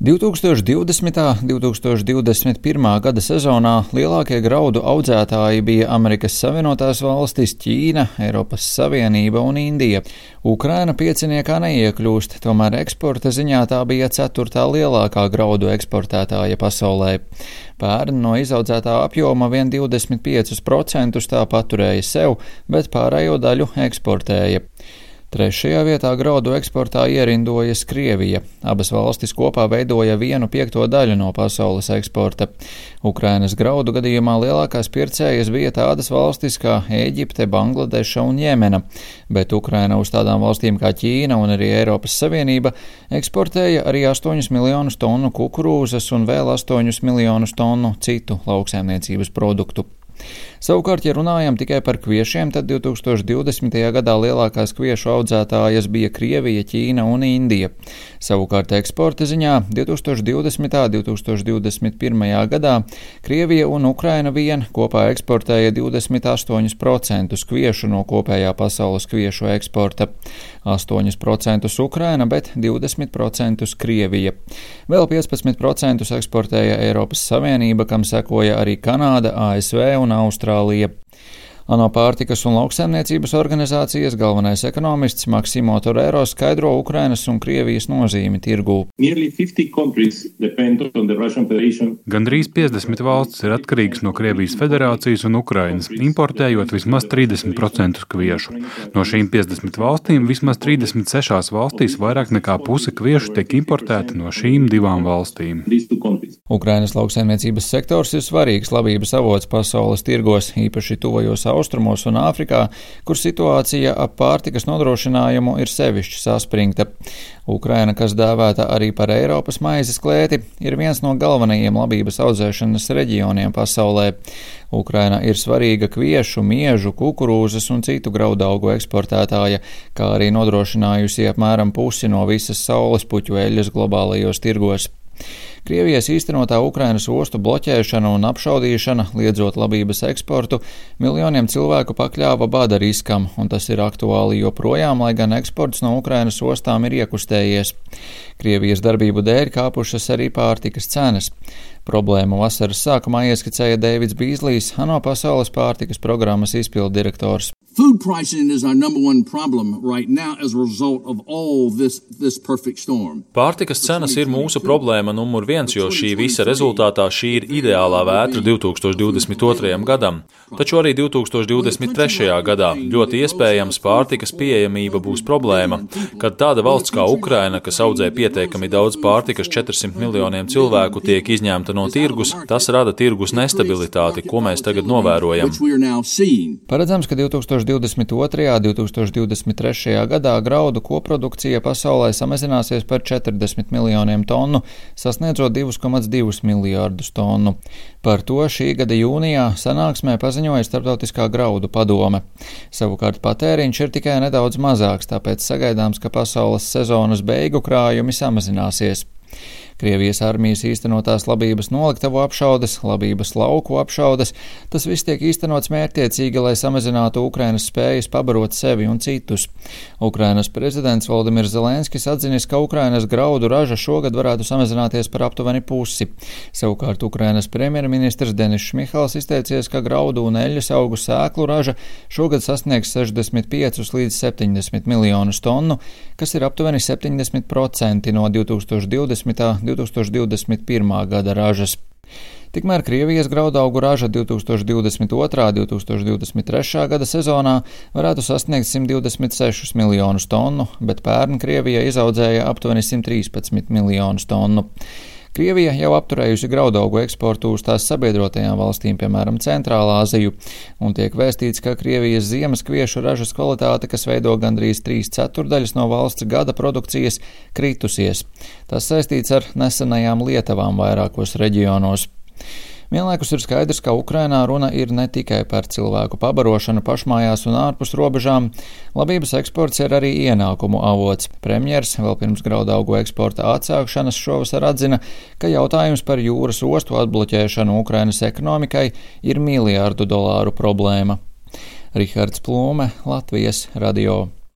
2020. un 2021. gada sezonā lielākie graudu audzētāji bija Amerikas Savienotās valstis, Ķīna, Eiropas Savienība un Indija. Ukraina pieciniekā neiekļūst, tomēr eksporta ziņā tā bija ceturtā lielākā graudu eksportētāja pasaulē. Pērn no izaudzētā apjoma vien 25% tā paturēja sev, bet pārējo daļu eksportēja. Trešajā vietā graudu eksportā ierindojas Krievija. Abas valstis kopā veidoja vienu piekto daļu no pasaules eksporta. Ukrainas graudu gadījumā lielākās pircējas bija tādas valstis kā Ēģipte, Bangladeša un Jemena, bet Ukraina uz tādām valstīm kā Ķīna un arī Eiropas Savienība eksportēja arī 8 miljonus tonu kukurūzas un vēl 8 miljonus tonu citu lauksēmniecības produktu. Savukārt, ja runājam tikai par kviešiem, tad 2020. gadā lielākās kviešu audzētājas bija Krievija, Ķīna un Indija. Savukārt eksporta ziņā 2020. un 2021. gadā Krievija un Ukraina vien kopā eksportēja 28% kviešu no kopējā pasaules kviešu eksporta, 8% Ukraina, bet 20% Krievija. Vēl 15% eksportēja Eiropas Savienība, kam sekoja arī Kanāda, ASV un Austrālija. ANO pārtikas un lauksaimniecības organizācijas galvenais ekonomists Maksimo Torero skaidro Ukrainas un Krievijas nozīmi tirgū. Gandrīz 50 valstis ir atkarīgas no Krievijas federācijas un Ukrainas, importējot vismaz 30% kviešu. No šīm 50 valstīm vismaz 36 valstīs vairāk nekā puse kviešu tiek importēta no šīm divām valstīm. Ukrainas lauksaimniecības sektors ir svarīgs labības avots pasaules tirgos, īpaši tuvajos austrumos un Āfrikā, kur situācija ap pārtikas nodrošinājumu ir sevišķi saspringta. Ukraina, kas dēvēta arī par Eiropas maizes klēti, ir viens no galvenajiem labības audzēšanas reģioniem pasaulē. Ukraina ir svarīga kviešu, miežu, kukurūzas un citu graudaugu eksportētāja, kā arī nodrošinājusi apmēram pusi no visas saules puķu eļļas globālajos tirgos. Krievijas īstenotā Ukrainas ostu bloķēšana un apšaudīšana, liedzot labības eksportu, miljoniem cilvēku pakļāva bada riskam, un tas ir aktuāli joprojām, lai gan eksports no Ukrainas ostām ir iekustējies. Krievijas darbību dēļ kāpušas arī pārtikas cenas. Problēmu vasaras sākumā ieskicēja Deivids Bīslīs, ANO pasaules pārtikas programmas izpildu direktors. Food pricing is our number one problem right now as a result of all this, this perfect storm. Pārtikas cenas ir mūsu problēma numur viens, jo šī visa rezultātā šī ir ideālā vētra 2022. gadam. Taču arī 2023. gadā ļoti iespējams pārtikas pieejamība būs problēma, kad tāda valsts kā Ukraina, kas audzē pietiekami daudz pārtikas 400 miljoniem cilvēku, tiek izņemta no tirgus, tas rada tirgus nestabilitāti, ko mēs tagad novērojam. Paredzams, ka 2000 2022. un 2023. gadā graudu koprodukcija pasaulē samazināsies par 40 miljoniem tonu, sasniedzot 2,2 miljārdus tonu. Par to šī gada jūnijā sanāksmē paziņoja Startautiskā graudu padome. Savukārt patēriņš ir tikai nedaudz mazāks, tāpēc sagaidāms, ka pasaules sezonas beigu krājumi samazināsies. Krievijas armijas īstenotās labības noliktavu apšaudes, labības lauku apšaudes, tas viss tiek īstenots mērķtiecīgi, lai samazinātu Ukrainas spējas pabarot sevi un citus. Ukrainas prezidents Valdimirs Zelenskis atzinis, ka Ukrainas graudu raža šogad varētu samazināties par aptuveni pusi. Savukārt Ukrainas premjerministrs Denis Šmihals izteicies, ka graudu un eļļas augu sēklu raža šogad sasniegs 65 līdz 70 miljonus tonu, kas ir aptuveni 70% no 2020. 2021. gada ražas. Tikmēr Krievijas graudaugu raža 2022. un 2023. gada sezonā varētu sasniegt 126 miljonus tonu, bet pērn Krievija izaudzēja aptuveni 113 miljonus tonu. Krievija jau apturējusi graudaugu eksportu uz tās sabiedrotajām valstīm, piemēram, Centrālā Aziju, un tiek vēstīts, ka Krievijas ziemas kviešu ražas kvalitāte, kas veido gandrīz trīs ceturdaļas no valsts gada produkcijas, kritusies. Tas saistīts ar nesenajām lietavām vairākos reģionos. Vienlaikus ir skaidrs, ka Ukrainā runa ir ne tikai par cilvēku pabarošanu pašmājās un ārpus robežām, labības eksports ir arī ienākumu avots. Premjers vēl pirms graudaugu eksporta atsākšanas šovasar atzina, ka jautājums par jūras ostu atbloķēšanu Ukrainas ekonomikai ir miljārdu dolāru problēma. Rihards Plūme, Latvijas radio.